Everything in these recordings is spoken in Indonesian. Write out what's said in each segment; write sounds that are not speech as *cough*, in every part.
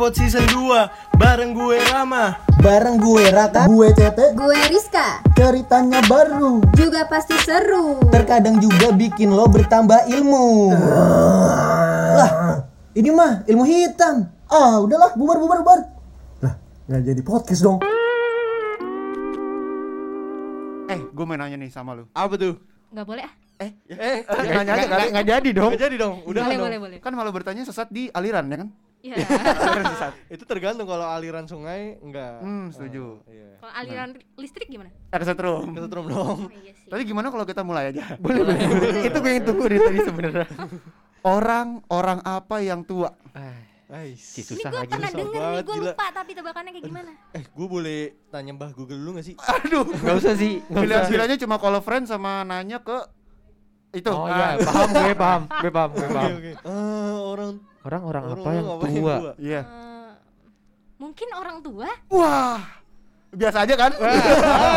Cepot season 2 Bareng gue Rama Bareng gue Raka, gue Tete, Gue Rizka, ceritanya baru. juga pasti seru. Terkadang juga bikin lo bertambah ilmu. Lah, ini mah ilmu hitam. Ah, udahlah, bubar bubar bubar. Lah, nggak jadi podcast dong. Eh, gue mau nanya nih sama lu. Apa tuh? Nggak boleh ah? Eh, eh, nanya aja kali. Nggak jadi dong. Gak jadi dong Udah boleh, dong. boleh, boleh. Kan malu bertanya sesat di aliran ya kan? Iya. *laughs* Aliran sesat. Itu tergantung kalau aliran sungai Enggak Hmm, setuju. Iya Kalau aliran listrik gimana? Ada setrum. Kesetrum dong Oh, iya sih. Tapi gimana kalau kita mulai aja? Boleh, boleh. Itu gue yang tunggu dari tadi sebenarnya. Orang orang apa yang tua? Ais. Si Ini susah gue lagi. pernah denger nih, gue gila. lupa tapi tebakannya kayak gimana? Eh gue boleh tanya mbah Google dulu gak sih? Aduh. Enggak usah sih. Pilihan-pilihannya cuma kalau friend sama nanya ke itu. Oh Ah, iya, paham gue, paham. Gue paham, gue paham. Eh, orang orang apa yang apa yang tua? Iya. Eh, mungkin orang tua? Wah. Biasa aja kan?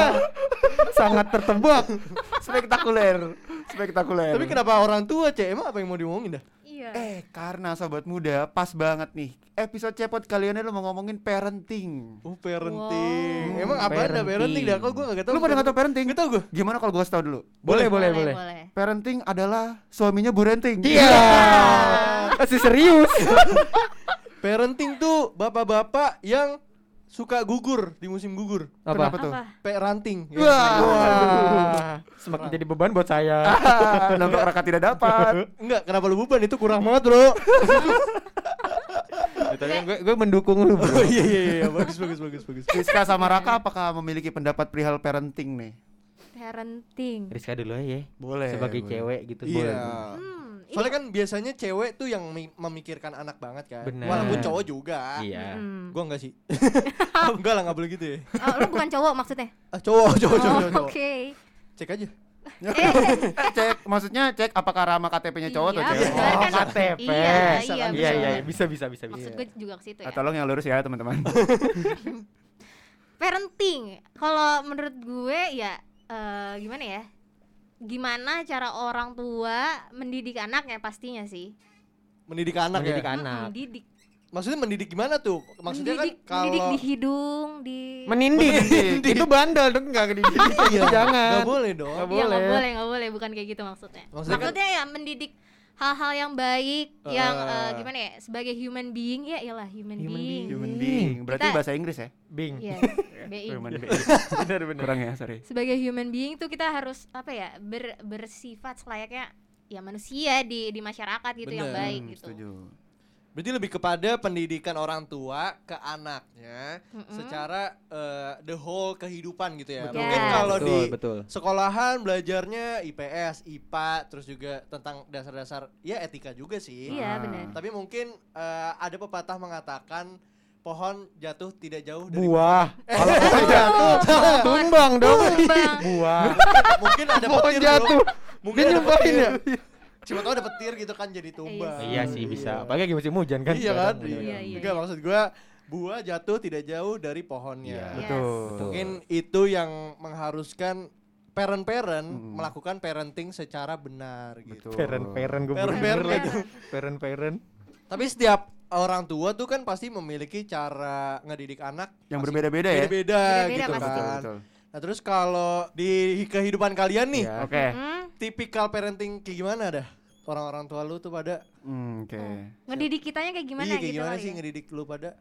*laughs* Sangat tertebak. Spektakuler. Spektakuler. Tapi kenapa orang tua cek? Emang apa yang mau diomongin dah? Iya. Eh, karena sobat muda pas banget nih. Episode cepot kali ini lo mau ngomongin parenting. Oh parenting Wow. Emang apa ada Parenting. dah? Kok gue gak tau Lu pada nggak tau parenting? Gak tau gue Gimana kalau gua kasih tau dulu? Boleh, boleh, boleh. Parenting adalah suaminya Bu Renting. Iya. *laughs* Masih serius. *laughs* Parenting tuh bapak-bapak yang suka gugur di musim gugur Kenapa Apa? tuh? Apa? Parenting ya. Wah. Wah, semakin jadi beban buat saya. *laughs* Nampak raka tidak dapat. Enggak, kenapa lu beban? Itu kurang banget bro Gue gue mendukung lu, Bro. Oh iya iya iya, bagus bagus bagus bagus Rizka sama Raka apakah memiliki pendapat perihal parenting nih? Parenting. Rizka dulu aja ya. Boleh. Sebagai boleh. cewek gitu. Iya boleh. Hmm, Soalnya kan biasanya cewek tuh yang mi- memikirkan anak banget kan Bener. Walaupun cowok juga Iya. Hmm. Gua enggak sih oh, *laughs* Enggak lah, enggak boleh gitu ya Oh, lu bukan cowok maksudnya? ah, Cowok, cowok, cowok, Oh, cowok, cowok. Oke. Cek aja cek maksudnya cek apakah Rama KTP-nya cowok atau Iya, cewek? benar Oh, kan? KTP. Iya, iya, Iya, iya, iya, bisa bisa bisa bisa. Maksud gue juga ke situ Ah, ya. tolong yang lurus ya teman-teman. Parenting. Kalau menurut gue ya eh, gimana ya? Gimana cara orang tua mendidik anaknya pastinya sih. Mendidik anak Mendidik ya anak. Mendidik. Maksudnya mendidik gimana tuh? Maksudnya mendidik, kan kalau mendidik di hidung, di Menindih. Itu bandel dong enggak dididik. Iya, Jangan. Enggak boleh dong Nggak Iya, boleh. boleh, nggak boleh, bukan kayak gitu maksudnya. Maksudnya Maksudnya, kan- ya mendidik hal-hal yang baik, yang eh, Eh. gimana ya? Sebagai human being ya, iyalah human, Human being. Human being. Berarti Kita- bahasa Inggris ya? Bing. Iya, *laughs* BI. Human being. *laughs* Benar benar. Kurang ya, sorry. Sebagai human being tuh kita harus apa ya? Ber, bersifat selayaknya ya manusia di di masyarakat gitu yang Bener. baik Hmm, gitu. Setuju. Berarti lebih kepada pendidikan orang tua ke anaknya Mm-mm. secara eh, the whole kehidupan gitu ya. Betul. Mungkin Yes. kalau betul, di betul. sekolahan belajarnya IPS, IPA, terus juga tentang dasar-dasar ya etika juga sih. Iya, Ah. benar. Tapi mungkin eh, ada pepatah mengatakan pohon jatuh tidak jauh dari Buah. Kalau Oh, pohon jatuh, tumbang dong. Tumbang. Buah. mungkin ada Pohon petir jatuh. Mungkin nyumpahin petir. ya? Siapa tahu ada petir gitu kan jadi tumbang. Iya sih bisa. Apalagi lagi musim hujan kan. Iya kan? sekarang. Iya, iya, Enggak iya. maksud gua buah jatuh tidak jauh dari pohonnya. Iya. Yes. Betul. Mungkin itu yang mengharuskan parent-parent Mm. melakukan parenting secara benar gitu. Betul. Parent-parent gue Parent-parent bener. gitu. Parent-parent. Tapi setiap orang tua tuh kan pasti memiliki cara ngedidik anak Yang berbeda-beda ya? Beda-beda Beda-beda gitu pasti. kan. Betul, betul. Nah, terus kalau di kehidupan kalian nih, Iya. Oke. Hmm, tipikal parenting kayak gimana dah? Orang-orang tua lu tuh pada Hmm, Oke. ngedidik kitanya kayak gimana iya, kayak gitu gimana sih ya. ngedidik lu pada?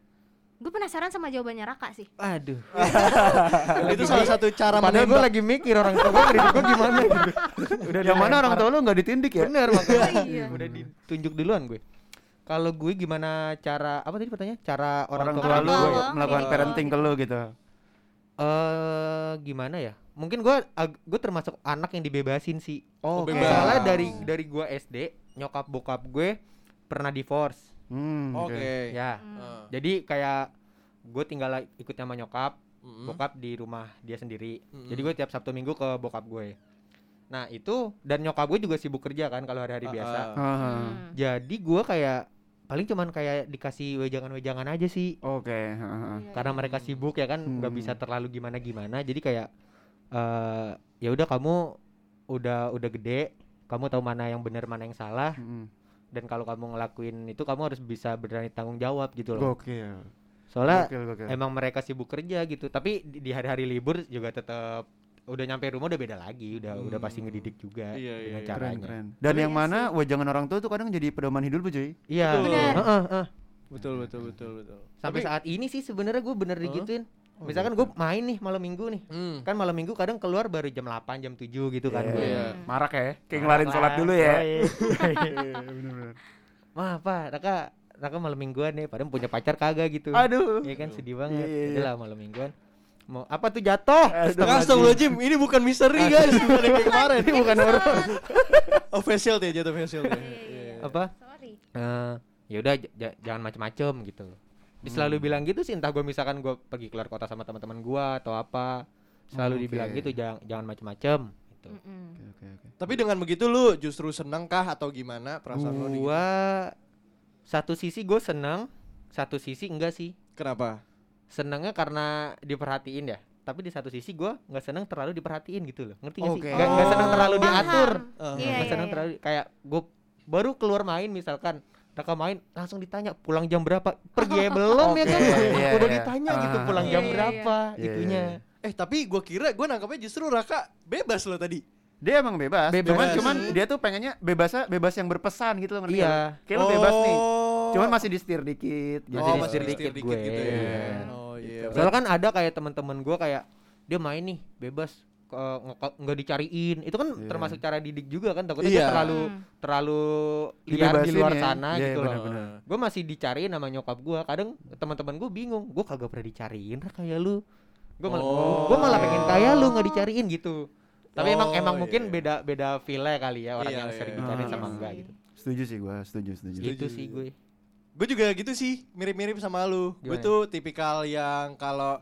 Gue penasaran sama jawabannya Raka sih. Aduh. *laughs* itu salah satu cara Padahal gue lagi mikir orang tua gue ngedidik gue gimana gitu. *laughs* Udah Yang mana orang tua lu nggak ditindik ya? Bener makanya. Iya. *laughs* Udah ditunjuk duluan gue. Kalau gue gimana cara apa tadi pertanyaan? Cara orang, Orang tua, lu melakukan parenting ke lu gitu. Eh gimana ya? Mungkin gue gue termasuk anak yang dibebasin sih. Oh, bebas. Soalnya dari dari gue SD nyokap bokap gue pernah divorce. Hmm, Oke. Ya. Hmm. Ah. Jadi kayak gue tinggal ikut sama nyokap, Mm-mm. bokap di rumah dia sendiri. Mm-mm. Jadi gue tiap Sabtu Minggu ke bokap gue. Nah itu dan nyokap gue juga sibuk kerja kan kalau hari-hari Ah, biasa. Hmm. Jadi gue kayak paling cuman kayak dikasih wejangan-wejangan aja sih. Oke. ah. Iya, Karena iya. mereka sibuk ya kan nggak Hmm. bisa terlalu gimana-gimana. Jadi kayak eh ya udah kamu udah udah gede, kamu tahu mana yang benar mana yang salah. Hmm. dan kalau kamu ngelakuin itu kamu harus bisa berani tanggung jawab gitu loh Gokil. soalnya Gokil, gokil. emang mereka sibuk kerja gitu tapi di di hari-hari libur juga tetap udah nyampe rumah udah beda lagi udah udah pasti ngedidik juga Iya, iya, dengan iya. keren caranya keren. Dan yang Iya mana wejangan orang tua tuh kadang jadi pedoman hidup cuy. iya Betul. Benar. Heeh, heeh. Betul betul betul betul. sampai Tapi- saat ini sih sebenarnya gue bener Heeh. digituin Oh, misalkan gue main nih malam minggu nih Hmm. kan malam minggu kadang keluar baru jam 8 jam 7 gitu kan Iya. gue Iya. Marak ya. Kayak ngelarin sholat dulu ya. *laughs* Bener-bener. Mah apa, Raka, Raka malam mingguan nih, padahal punya pacar kagak gitu. Aduh. Iya kan sedih banget. Iya, iya, iya. Udah lah malam mingguan. Mau apa tuh jatuh? Astagfirullahaladzim, ini bukan misteri guys, bukan yang kemarin. Ini bukan horor. Official deh, jatuh official deh. Iya, iya. Apa? Sorry. Eh, ya udah jangan macem-macem gitu. Dia selalu Hmm. bilang gitu sih, entah gue misalkan gue pergi keluar kota sama teman-teman gue atau apa, selalu Oke. dibilang gitu jangan jangan macem-macem gitu. Mm-mm. Oke oke oke. Tapi dengan begitu lu justru seneng kah atau gimana perasaan lu? di- Gua satu sisi gue seneng, satu sisi enggak sih. Kenapa? Senengnya karena diperhatiin ya tapi di satu sisi gua nggak seneng terlalu diperhatiin gitu loh ngerti Oke. sih nggak nggak seneng terlalu Paham. diatur Iya, nggak iya, seneng iya. terlalu kayak gue baru keluar main misalkan Raka main langsung ditanya pulang jam berapa pergi ya belum ya kan iya, udah iya. ditanya gitu Ah. pulang Iya, jam iya. berapa Iya, itunya Eh tapi gua kira gua nangkapnya justru Raka bebas lo tadi. Dia emang bebas, Bebas. cuman cuman dia tuh pengennya bebasnya bebas yang berpesan gitu loh ngerti Iya. lo? Kayak lo bebas nih. Oh. Cuman masih di setir dikit gitu. Masih oh, di masih setir setir dikit dikit gue. gitu ya. Iya. Oh iya. soalnya kan ada kayak teman-teman gua kayak dia main nih bebas nge- nggak dicariin itu kan Iya. termasuk cara didik juga kan takutnya dia terlalu Hmm. terlalu liar di luar ya. sana Iya, gitu loh benar-benar. gue masih dicariin sama nyokap gue kadang teman-teman gue bingung gue kagak pernah dicariin kayak lu gue malah Oh. gue malah pengen kayak lu nggak dicariin gitu tapi emang Oh, emang iya, mungkin iya. beda beda feel kali ya orang Iya, yang iya, sering iya. dicariin Ah. sama enggak sih. gitu Setuju sih gua, setuju, setuju. gitu sih gue Gue juga gitu sih, mirip-mirip sama lu. Gue tuh tipikal yang kalau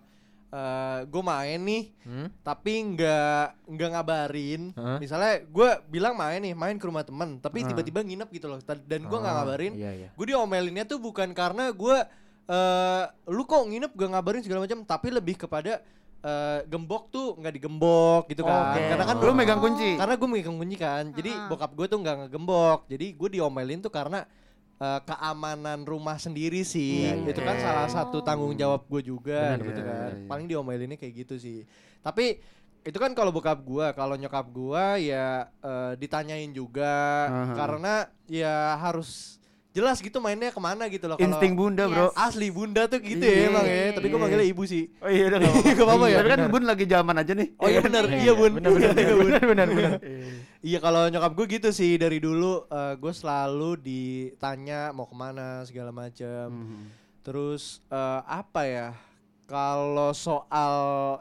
gue main nih, hmm? tapi nggak nggak ngabarin. Hah? Misalnya gue bilang main nih, main ke rumah temen, tapi tiba-tiba nginep gitu loh. Dan gue nggak Oh, ngabarin. iya iya Gue diomelinnya tuh bukan karena gue eh lu kok nginep gak ngabarin segala macam, tapi lebih kepada eh, gembok tuh nggak digembok gitu kan. Oke. Karena kan Lu megang kunci. karena gue megang kunci kan. Jadi Ah. bokap gue tuh nggak ngegembok. Jadi gue diomelin tuh karena eh, keamanan rumah sendiri sih. Iya, iya, itu kan iya. salah satu tanggung jawab gue juga Benar, gitu benar, kan. iya, iya. Paling diomelinnya kayak gitu sih. Tapi itu kan kalau bokap gua, kalau nyokap gua ya eh, ditanyain juga Aha. karena ya harus jelas gitu mainnya ke mana gitu loh. Insting bunda, Bro. Yes. asli bunda tuh gitu Iya, ya emang ya. iya, Tapi iya. manggilnya ibu sih. Oh iya udah Gak *laughs* apa-apa ya. Tapi kan bun lagi zaman aja nih. Oh iya benar, Iya, iya bun. benar benar Iya, Bun. benar benar benar *laughs* Iya kalau nyokap gue gitu sih dari dulu gue selalu ditanya mau ke mana segala macam. Mhm. Terus eh, apa ya? Kalau soal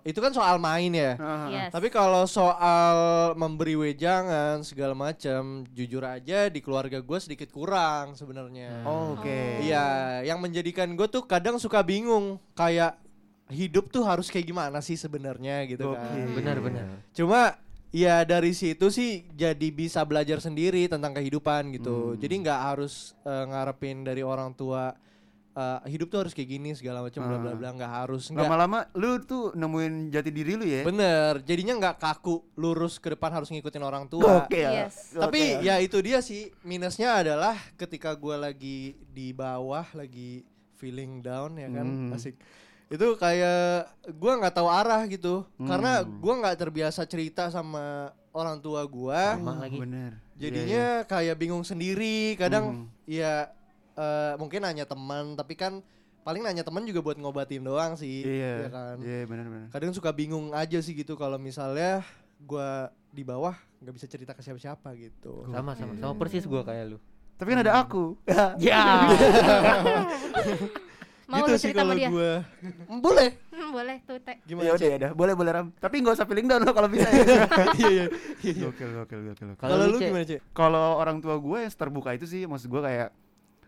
itu kan soal main ya. Yes. Tapi kalau soal memberi wejangan segala macam, jujur aja di keluarga gue sedikit kurang sebenarnya. Oh, Oke. Iya, yang menjadikan gue tuh kadang suka bingung kayak hidup tuh harus kayak gimana sih sebenarnya gitu kan. Oke. benar benar Cuma ya dari situ sih jadi bisa belajar sendiri tentang kehidupan gitu. Hmm. Jadi nggak harus eh, ngarepin dari orang tua eh, hidup tuh harus kayak gini segala macam bla bla Ah. bla nggak harus nggak. Lama-lama lu tuh nemuin jati diri lu ya. Bener, jadinya nggak kaku lurus ke depan harus ngikutin orang tua. Oke. Yes. Tapi ya itu dia sih minusnya adalah ketika gue lagi di bawah lagi feeling down ya kan Hmm. asik itu kayak gue nggak tahu arah gitu karena Hmm. gue nggak terbiasa cerita sama orang tua gue Sama lagi. Bener. jadinya kayak bingung sendiri kadang Hmm. ya eh, mungkin nanya teman tapi kan paling nanya teman juga buat ngobatin doang sih Iya. ya kan Iya, benar-benar. kadang suka bingung aja sih gitu kalau misalnya gua di bawah nggak bisa cerita ke siapa-siapa gitu. sama sama sama persis gue kayak lu Tapi kan ada aku. *laughs* ya Mau gitu lu sih cerita sama kalau dia? gua. *laughs* Boleh. Hmm, boleh tuh teh. ya Gimana? udah Cek? ya udah, boleh boleh ram. Tapi nggak usah feeling down lo kalau bisa ya. *laughs* Iya iya. iya. Gokil gokil gokil. Kalau lu, gimana, Cek? Kalau orang tua gue yang terbuka itu sih, maksud gue kayak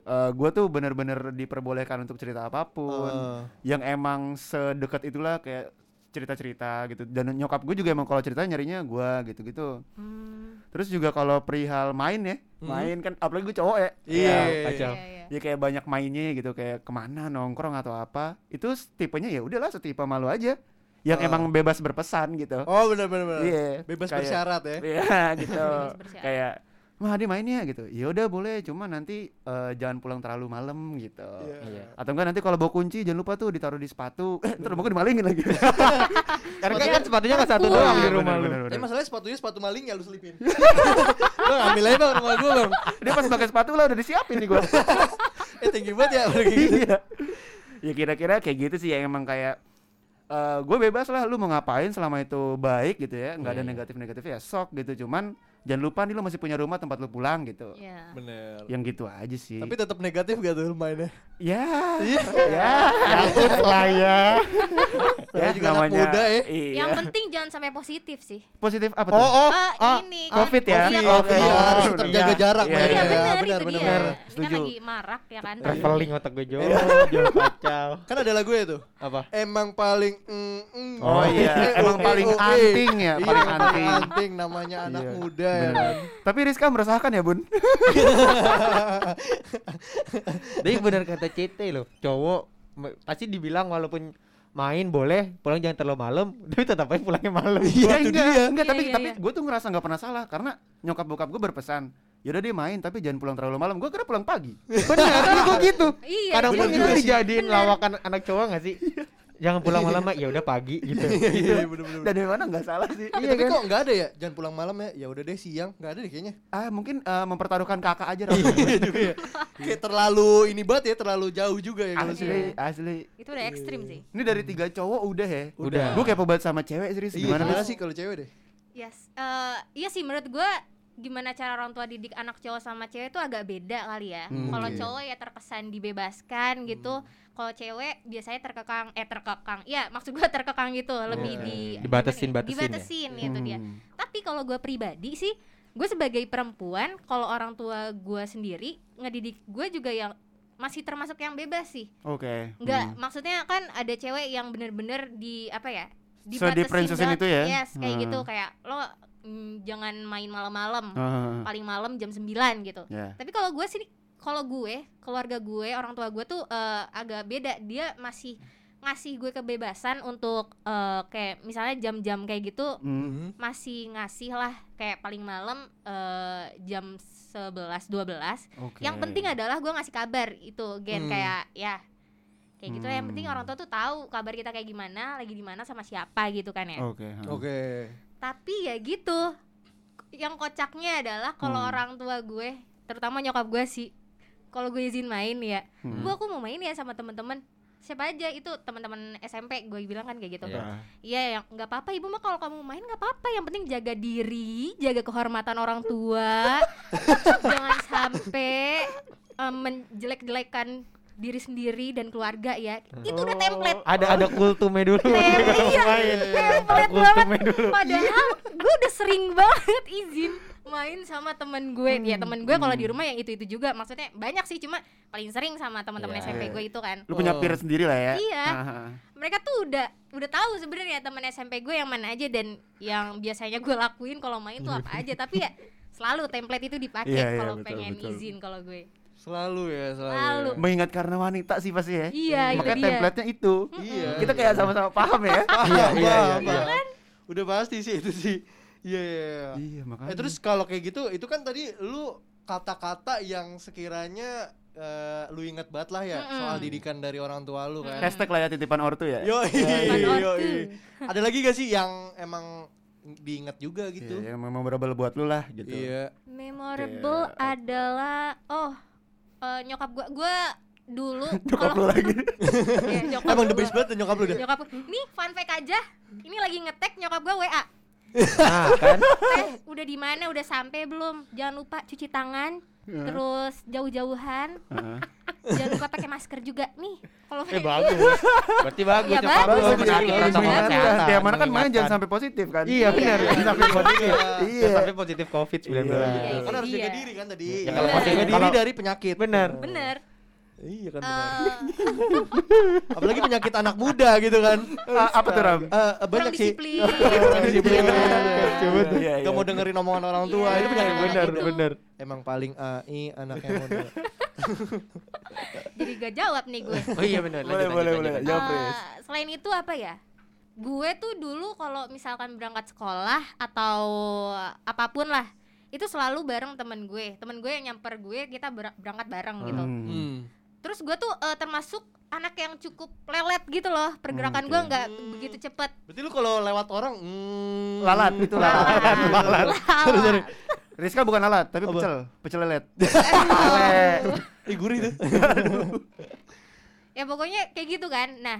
eh gue tuh bener-bener diperbolehkan untuk cerita apa pun. Oh. Yang emang sedekat itulah kayak cerita-cerita gitu. Dan nyokap gue juga emang kalau cerita nyarinya gue gitu-gitu. Hmm. Terus juga kalau perihal main ya, Mhm. main kan apalagi gue cowok ya. Iya. kacau. Iya, iya. Ya kayak banyak mainnya gitu kayak ke mana nongkrong atau apa. Itu tipenya ya udahlah setipe malu aja. Yang Oh. emang bebas berpesan gitu. Oh benar benar. Iya. Bebas kayak- bersyarat ya. *laughs* Iya gitu. Bebas bersyarat. kayak mah dia main ya gitu ya udah boleh cuma nanti eh, jangan pulang terlalu malam gitu Iya. atau enggak nanti kalau bawa kunci jangan lupa tuh ditaruh di sepatu eh terus bukan dimalingin lagi *laughs* Karena kan sepatunya nggak satu Wah. doang di Bener, rumah lu. Tapi masalahnya sepatunya sepatu maling ya lu selipin. *laughs* Bang ambil aja bang rumah gua bang. dia pas pakai sepatu lah udah disiapin nih gua *laughs* Eh tinggi banget ya kayak gitu. iya ya kira-kira kayak gitu sih ya emang kayak eh gue bebas lah lu mau ngapain selama itu baik gitu ya nggak ada Iya. negatif negatif ya sok gitu cuman jangan lupa nih lu masih punya rumah tempat lu pulang gitu Iya. Bener. yang gitu aja sih Tapi tetap negatif gak tuh mainnya? ya Iya. ya Takut lah ya. Saya juga anak muda ya. iya. Yang penting jangan sampai positif sih. positif apa Oh, tuh oh. Eh, ah, ini covid ya Iya, Covid, Covid. iya, harus tetap Iya. jaga jarak Iya. Iya iya. benar benar itu benar. dia. benar. Ini kan Setuju. lagi marak ya kan. Traveling otak gue jauh, jauh kacau. Kan ada lagu ya tuh. Apa? Emang paling mm, mm. Oh iya, Eh, emang oh, paling oh, eh. anting ya, Iya, paling anting. anting namanya anak Iya, muda bener. Tapi Rizka meresahkan ya bun? *laughs* Tapi benar kata CT loh, cowok pasti dibilang walaupun main boleh, pulang jangan terlalu malam, *laughs* tapi tetap aja pulangnya malam. Iya itu enggak, dia. enggak Iya, tapi iya, tapi iya. gue tuh ngerasa nggak pernah salah karena nyokap bokap gue berpesan yaudah dia main tapi jangan pulang terlalu malam gue kira pulang pagi Bener, tapi gue gitu. Iya. Kadang bener pun itu dijadiin Bener. lawakan anak cowok gak sih? Jangan pulang malam Mak. ya udah pagi *laughs* gitu. Iya bener bener. dan dari mana nggak salah sih Eh, tapi kok nggak ada ya? Jangan pulang malam ya. Ya udah deh siang. Nggak ada deh kayaknya. ah mungkin eh, mempertaruhkan kakak aja. *laughs* Iya juga ya. Kayak terlalu ini banget ya, terlalu jauh juga ya kalau sih. asli asli Itu udah ekstrim sih. ini dari tiga cowok udah ya Udah. gue kepo banget sama cewek serius Iya, gimana sih kalau cewek deh? Yes. Eh, iya sih menurut gua gimana cara orang tua didik anak cowok sama cewek itu agak beda kali ya. Hmm, Kalau cowok ya terkesan dibebaskan gitu. Kalau cewek biasanya terkekang eh terkekang. Iya, maksud gua terkekang gitu, lebih Oke. di Dibatasin- gimana ya? batasin ya? Dibatasin gitu dia. Hmm. Tapi kalau gua pribadi sih, gue sebagai perempuan, kalau orang tua gua sendiri ngedidik gue juga yang masih termasuk yang bebas sih. oke Enggak, Hmm. maksudnya kan ada cewek yang bener-bener di apa ya? Se-di-princessin banget. itu ya? Yes, kayak Hmm. gitu kayak lo mm, jangan main malam-malam. Ah, Paling malam jam 9 gitu. ya Tapi kalau gue sih kalau gue, keluarga gue, orang tua gue tuh eh, agak beda. Dia masih ngasih gue kebebasan untuk eh, kayak misalnya jam-jam kayak gitu Hmm. masih ngasih lah kayak paling malam eh, jam 11 12 Oke. yang penting adalah gue ngasih kabar itu gen Hmm. kayak ya kayak gitu yang penting Hmm. orang tua tuh tahu kabar kita kayak gimana lagi di mana sama siapa gitu kan ya oke ha. Oke. Tapi ya gitu yang kocaknya adalah kalau Hmm. orang tua gue terutama nyokap gue sih kalau gue izin main ya Hmm. bu aku mau main ya sama temen-temen siapa aja itu teman-teman SMP gue bilang kan kayak gitu Iya. Iya, yang nggak apa-apa ibu mah kalau kamu main nggak apa-apa. Yang penting jaga diri, jaga kehormatan orang tua, *laughs* jangan sampai em, menjelek-jelekan diri sendiri dan keluarga ya. Itu udah template. Ada ada kultumnya dulu. Tem- iya, Main. *laughs* template Kultumnya banget. dulu. Padahal gue udah sering banget izin main sama temen gue. Ya temen gue kalau di rumah yang itu itu juga. Maksudnya banyak sih, cuma paling sering sama teman-teman Iya. SMP gue itu kan. lu punya Oh. peer sendiri lah ya Iya. Mereka tuh udah udah tahu sebenarnya teman SMP gue yang mana aja dan yang biasanya gue lakuin kalau main tuh apa aja tapi ya selalu template itu dipakai Iya, iya, kalau betul, pengen betul. izin kalau gue Selalu ya, selalu. Selalu. ya. mengingat karena wanita sih pasti ya Iya, itu makanya dia. template-nya itu Iya. kita kayak sama-sama paham ya *laughs* Paham, Iya, iya, paham, iya, paham. Udah pasti sih itu sih. Iya, iya, iya. iya makanya Eh terus kalau kayak gitu, itu kan tadi lu kata-kata yang sekiranya eh, lu inget banget lah ya Mm-mm. soal didikan dari orang tua lu kan. hashtag lah ya titipan ortu ya Yo, ortu. Ada lagi gak sih yang emang diingat juga gitu? Iya, yang memorable buat lu lah gitu Iya. memorable Oke. adalah oh eh, nyokap gue gue dulu *laughs* Nyokap lu lagi. *laughs* Nyokap Emang the best banget nyokap lu deh. nyokap nih fun fact aja. Ini lagi ngetek nyokap gue WA Nah, kan? Eh udah di mana? Udah sampai belum? Jangan lupa cuci tangan terus jauh-jauhan Heeh. *laughs* jangan lupa pakai masker juga nih kalau eh bagus. Berarti bagus Ya, lu bagus, iya, iya. kesehatan. Tiap mana kan main jangan sampai positif kan Iya benar, jangan sampai positif. Iya. Iya. Jangan sampai positif Covid-19. Iya. Iya, Kan harus Iya. jaga diri kan tadi. Ya, Iya, jaga diri dari penyakit. Bener. bener Iya kan benar. Eh, Apalagi penyakit anak muda gitu kan. Ah, apa tuh Ram? Kurang banyak sih. disiplin Kurang disiplin. Coba tuh. Iya, Gak iya. mau dengerin omongan orang tua. Iya, Itu penyakit benar, benar. itu. bener. Emang paling AI anaknya muda. *laughs* jadi gak jawab nih gue Oh iya benar. Boleh, boleh, boleh. lanjut. Jawab, Pris. selain itu apa ya gue tuh dulu kalau misalkan berangkat sekolah atau apa pun lah itu selalu bareng temen gue temen gue yang nyamper gue kita ber- berangkat bareng gitu Hmm. Hmm. terus gue tuh eh, termasuk anak yang cukup lelet gitu loh pergerakan Hmm, gue nggak Hmm. begitu cepet Berarti lu kalau lewat orang hmm, Lalat itu lalat. lalat *laughs* Sorry, sorry. Rizka bukan lalat, tapi Apa? pecel, pecel lelet. *laughs* Ih, gurih tuh. *laughs* ya pokoknya kayak gitu kan nah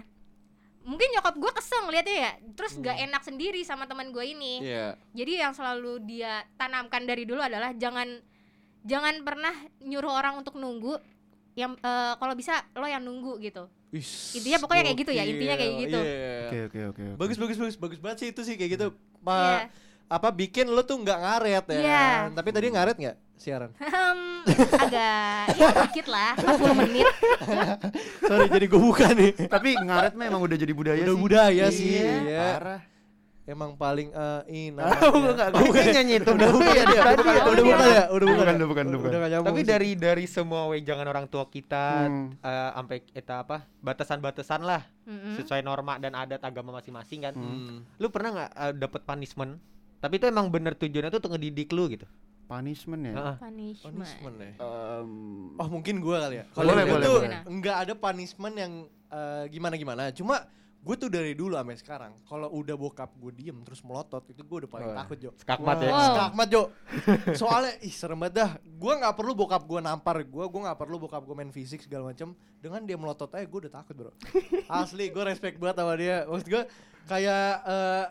mungkin nyokap gue kesel ngeliatnya ya terus nggak enak sendiri sama teman gue ini Iya. jadi yang selalu dia tanamkan dari dulu adalah jangan jangan pernah nyuruh orang untuk nunggu yang eh, kalau bisa lo yang nunggu gitu Wis, Intinya pokoknya kayak gitu ya, intinya kayak gitu. Iya. Oke oke oke. oke. Bagus bagus bagus bagus banget sih itu sih kayak gitu. Ma, Iya. apa bikin lo tuh nggak ngaret ya? Iya. kan? Tapi tadi ngaret nggak siaran? Hmm, agak ya dikit lah 40 menit *laughs* Sorry jadi gue buka nih. Tapi ngaret mah emang udah jadi budaya Udah sih. budaya sih. Iya. Iya. Parah. Emang paling eh ini. Oh, enggak, gue nyanyi itu Udah bukan ya dia. Tadi ya, Udah bukan ya. Udah bukan. Bukan, ya? bukan, bukan. Udah. Tapi dari dari semua wejangan orang tua kita Hmm. eh, sampai kita apa batasan-batasan lah Mm-mm. sesuai norma dan adat agama masing-masing kan. Hmm. Lu pernah nggak eh, dapet punishment? Tapi itu emang bener tujuannya tuh untuk ngedidik lu gitu. Punishment ya. Heeh. punishment Punishment ya. Em, Oh mungkin gue kali ya. Boleh, gua boleh, tuh boleh. nggak ada punishment yang eh, gimana-gimana. Cuma gue tuh dari dulu sampai sekarang kalau udah bokap gue diem terus melotot itu gue udah paling Wah. takut Jo. Skakmat ya. Wow. Skakmat Jo. *laughs* Soalnya ih serem banget dah. Gue nggak perlu bokap gue nampar gue, gue nggak perlu bokap gue main fisik segala macem. Dengan dia melotot aja gue udah takut bro. *laughs* Asli gue respect banget sama dia. Maksud gue kayak eh,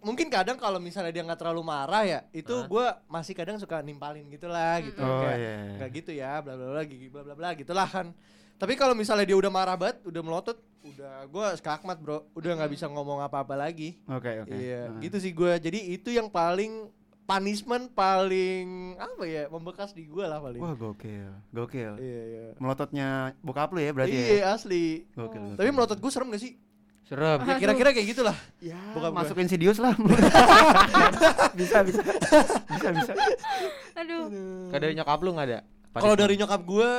mungkin kadang kalau misalnya dia nggak terlalu marah ya, itu Hah? gue masih kadang suka nimpalin gitu lah gitu. Oh Kayak, iya. nggak gitu ya bla bla bla gigi bla bla bla gitulah kan tapi kalau misalnya dia udah marah banget udah melotot udah gue skakmat bro udah nggak bisa ngomong apa apa lagi Oke oke. iya Nah. gitu sih gue jadi itu yang paling punishment paling apa ya membekas di gue lah paling Wah gokil, gokil. iya iya Melototnya bokap lu ya berarti ya. iya asli Gokil. tapi melotot gue serem gak sih Serem. ya kira-kira kayak gitulah Ya, Bokap gue. masuk Insidious lah. *laughs* bisa bisa. bisa bisa. aduh dari nyokap lu nggak ada? kalau dari nyokap gue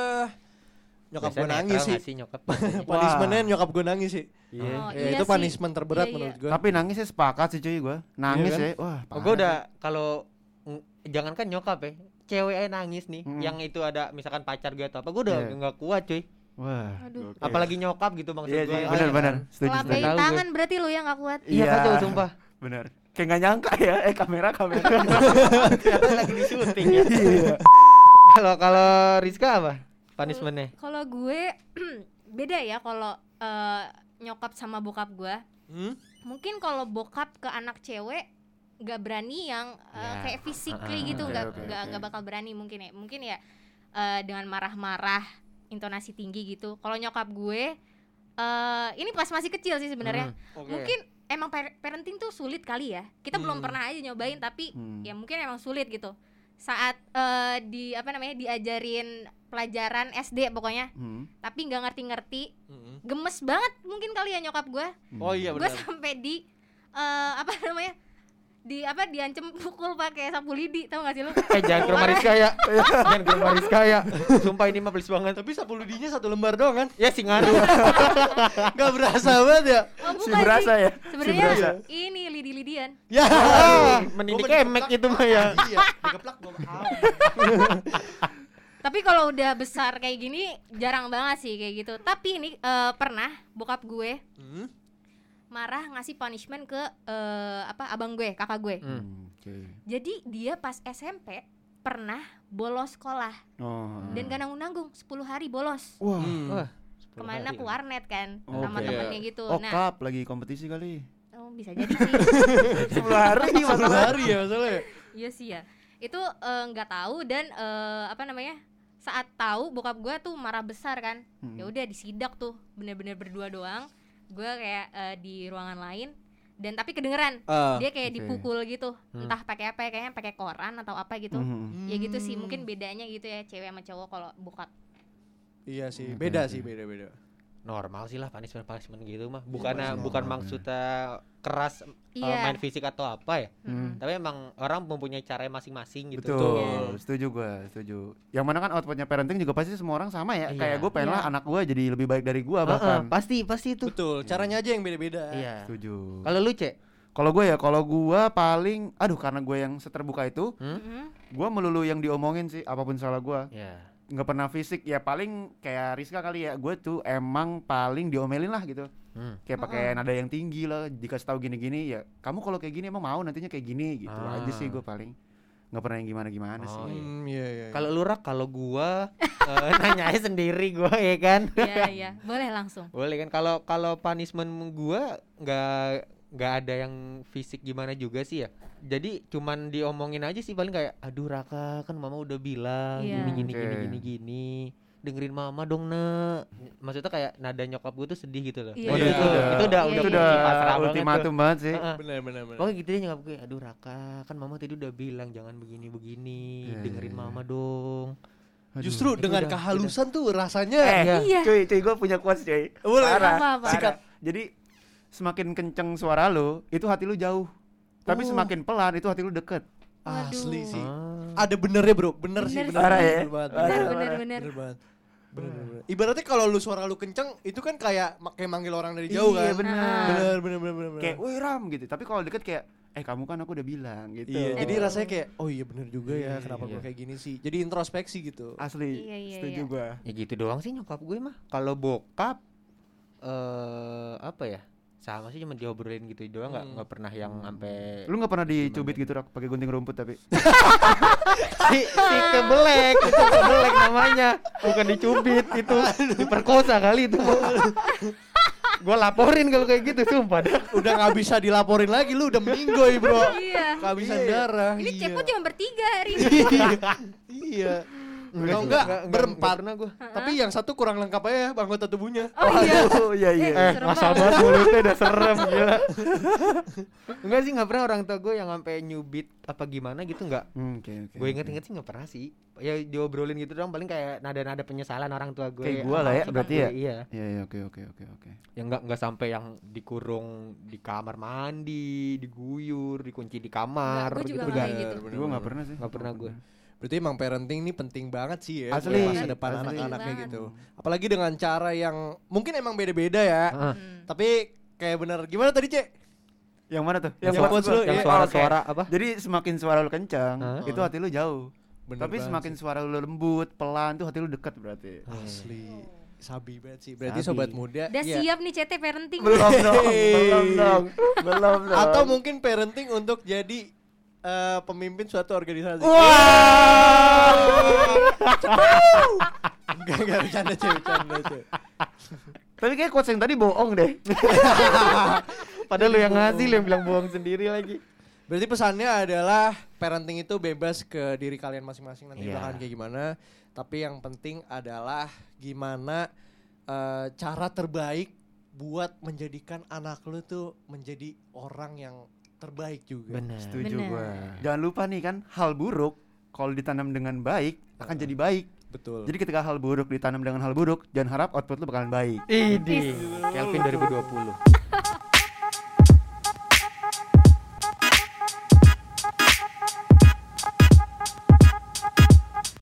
nyokap gue *laughs* nangis sih nyokap. punishmentnya nyokap gue nangis sih Iya. Oh, ya, iya itu sih. punishment terberat Iya, menurut iya. gue Tapi nangisnya sepakat sih cuy gua. Nangis Iya kan? ya. Wah, Oh, gue udah kalau jangankan nyokap ya, cewek aja nangis nih, Hmm. yang itu ada misalkan pacar gue atau apa, gue udah Iya. nggak kuat cuy. sih. Wah. Aduh. Apalagi nyokap gitu maksud Iya gue. sih, Ah, benar iya benar. kan? Tahu gue. tangan berarti lu yang gak kuat Iya Iya. kacau sumpah. Benar. Kayak nggak nyangka ya. Eh kamera kamera. *laughs* Ternyata lagi di syuting ya. *laughs* Iya. Kalau kalau Rizka apa? Punishmentnya? kalau gue *clears throat* beda ya kalau eh, nyokap sama bokap gue Hmm? mungkin kalau bokap ke anak cewek nggak berani yang eh, Ya. kayak physically Ah, gitu oke, nggak oke, nggak oke. nggak bakal berani mungkin ya mungkin ya eh, dengan marah-marah intonasi tinggi gitu kalau nyokap gue eh ini pas masih kecil sih sebenarnya Hmm. Oke. mungkin emang par- parenting tuh sulit kali ya kita belum Hmm. pernah aja nyobain tapi Hmm. ya mungkin emang sulit gitu saat eh, di apa namanya diajarin pelajaran SD pokoknya Hmm. tapi nggak ngerti-ngerti Hmm. gemes banget mungkin kali ya nyokap gue Oh iya gue sampai di eh, apa namanya di apa diancem *laughs* pukul pakai sapu lidi tau gak sih lu Eh jangan ke rumah Rizka ya. *laughs* jangan ke rumah Rizka ya. Sumpah ini mah please banget. Tapi sapu lidinya satu lembar doang kan? Ya si ngaruh. *laughs* Gak berasa banget ya? oh, Si berasa sih. ya. sebenarnya berasa. ini lidi-lidian Ya. Ah, mending Gua dikemek dikeplak. itu mah ya. Iya, dikeplak gua mau. tapi kalau udah besar kayak gini jarang banget sih kayak gitu tapi ini eh, pernah bokap gue Hmm? Marah ngasih punishment ke eh, apa abang gue kakak gue Hmm. Hmm, Oke. jadi dia pas SMP pernah bolos sekolah Oh. dan gak nanggung-nanggung 10 hari bolos Wah. Hmm. Wah. ke mana ke warnet kan Oke. sama temennya gitu Oh, nah cup lagi kompetisi kali. oh, bisa jadi sih *laughs* 10 hari *laughs* Satu hari ya masalahnya. Iya sih ya. Itu eh, nggak tahu dan eh, apa namanya? Saat tahu bokap gue tuh marah besar kan. Hmm. Ya udah disidak tuh, bener-bener berdua doang. Gue kayak eh, di ruangan lain dan tapi kedengeran Ah. dia kayak oke. dipukul gitu. Hmm. Entah pakai apa ya, kayaknya pakai koran atau apa gitu. Mhm. Ya gitu sih, mungkin bedanya gitu ya cewek sama cowok kalau bokap. Iya sih, Oke, beda sih, beda-beda. Normal sih lah punishment punishment gitu mah. Bukan pasti bukan normal, maksudnya keras eh, Iya. main fisik atau apa ya. Mm-mm. Tapi emang orang mempunyai cara masing-masing gitu. Betul, Iya. setuju gua, setuju. Yang mana kan outputnya parenting juga pasti semua orang sama ya. Iya. Kayak gue pengen lah Iya. anak gua jadi lebih baik dari Heeh, bahkan. pasti pasti itu. Betul, caranya aja yang beda-beda. Iya. Setuju. Kalau lu, Cek? Kalau gue ya, kalau gua paling, aduh karena gue yang seterbuka itu, Hmm? Mm-mm. Gua melulu yang diomongin sih apa pun salah gua. Ya. nggak pernah fisik ya paling kayak Rizka kali ya gue tuh emang paling diomelin lah gitu Hmm. kayak pakai nada yang tinggi lah dikasih tahu gini-gini ya kamu kalau kayak gini emang mau nantinya kayak gini gitu Ah. aja sih gue paling nggak pernah yang gimana-gimana Oh, sih iya. Hmm, iya iya. Kalau lu rak kalau gua *laughs* eh, nanya aja sendiri gua ya kan. Iya iya, boleh langsung. Boleh kan kalau kalau punishment gua nggak nggak ada yang fisik gimana juga sih ya. Jadi cuman diomongin aja sih paling kayak aduh Raka kan mama udah bilang Iya. gini gini Oke. gini gini gini. Dengerin mama dong, Nak. Maksudnya kayak nada nyokap gue tuh sedih gitu loh. Iya. Waduh, Iya. itu, itu udah Iya, udah itu iya, udah pasrah banget tuh. ultimatum banget sih Heeh. benar benar benar. Pokoknya gitu deh nyokap gue, aduh Raka, kan mama tadi udah bilang jangan begini-begini, Iya, dengerin iya, iya. mama dong. Aduh. Justru itu dengan udah- kehalusan tuh rasanya eh Iya. Iya. cuy cuy gue punya quotes cuy Boleh. Parah, parah. Sikat. jadi semakin kenceng suara lo itu hati lu jauh tapi Oh. semakin pelan itu hati lu deket asli sih. Ah. Ada benernya bro, bener, sih Bener bener. sih. Parah ya? Bener banget, Bener bener, bener bener. bener banget. Bener, bener, bener. Ibaratnya kalau lu suara lu kenceng itu kan kayak kayak manggil orang dari jauh Iya, kan. bener. Bener bener bener bener. bener. kayak woi ram gitu tapi kalau deket kayak eh kamu kan aku udah bilang gitu Iya, jadi rasanya kayak oh iya bener juga ya Iya, kenapa iya. gua kayak gini sih. Jadi introspeksi gitu. asli Iya, iya, setuju iya. gua Ya gitu doang sih nyokap gue mah. Kalau bokap eh apa ya? Sama sih cuma diobrolin gitu doang nggak Hmm. nggak pernah yang sampai lu nggak pernah dicubit gitu rak pakai gunting rumput tapi *laughs* si, si kebelek itu kebelek namanya bukan dicubit itu diperkosa kali itu gue laporin kalau kayak gitu sumpah dah Udah nggak bisa dilaporin lagi lu udah meninggoy bro. Iya. Kehabisan darah. Ini iya. cepot cuma bertiga hari ini. *laughs* iya. Enggak enggak enggak- enggak- berempat. enggak gue Tapi yang satu kurang lengkap aja anggota tubuhnya. Oh iya. oh iya iya eh masa banget. mulutnya udah serem gila enggak sih nggak pernah orang tua gue yang sampai nyubit apa gimana gitu nggak Hmm, oke oke gue inget-inget sih nggak pernah sih ya diobrolin gitu doang paling kayak nada-nada penyesalan orang tua gue Kayak gua lah ya, berarti gue, ya? iya iya iya oke oke oke oke yang nggak nggak sampai yang dikurung di kamar mandi diguyur dikunci di kamar Enggak, gua juga gitu nggak enggak. gitu. gue pernah sih Nggak pernah gue. Berarti emang parenting ini penting banget sih ya Asli, buat masa depan asli. anak-anaknya gitu. Apalagi dengan cara yang mungkin emang beda-beda ya. Heeh. Hmm. Tapi kayak bener gimana tadi, Cek? yang mana tuh Yang gua? lu, yang iya. suara-suara apa jadi semakin suara lu kencang Hah? itu hati lu jauh Bener tapi semakin sih. suara lu lembut pelan tuh hati lu dekat berarti asli sabi banget sih. Berarti Sabi. sobat muda Udah iya. siap nih CT parenting. belum dong belum dong belum dong atau mungkin parenting untuk jadi eh, pemimpin suatu organisasi. wah Enggak, enggak bercanda, Cek, bercanda, Cek. tapi kayak quotes yang tadi bohong deh *laughs* padahal lu yang ngasih lu yang bilang bohong sendiri lagi Berarti pesannya adalah parenting itu bebas ke diri kalian masing-masing nanti bakalan kayak gimana. Tapi yang penting adalah gimana eh, cara terbaik buat menjadikan anak lu tuh menjadi orang yang terbaik juga. benar. Setuju Bener. gua. Jangan lupa nih kan hal buruk kalau ditanam dengan baik akan jadi baik. Betul. jadi ketika hal buruk ditanam dengan hal buruk jangan harap output lu bakalan baik. Idi. Kelvin 2020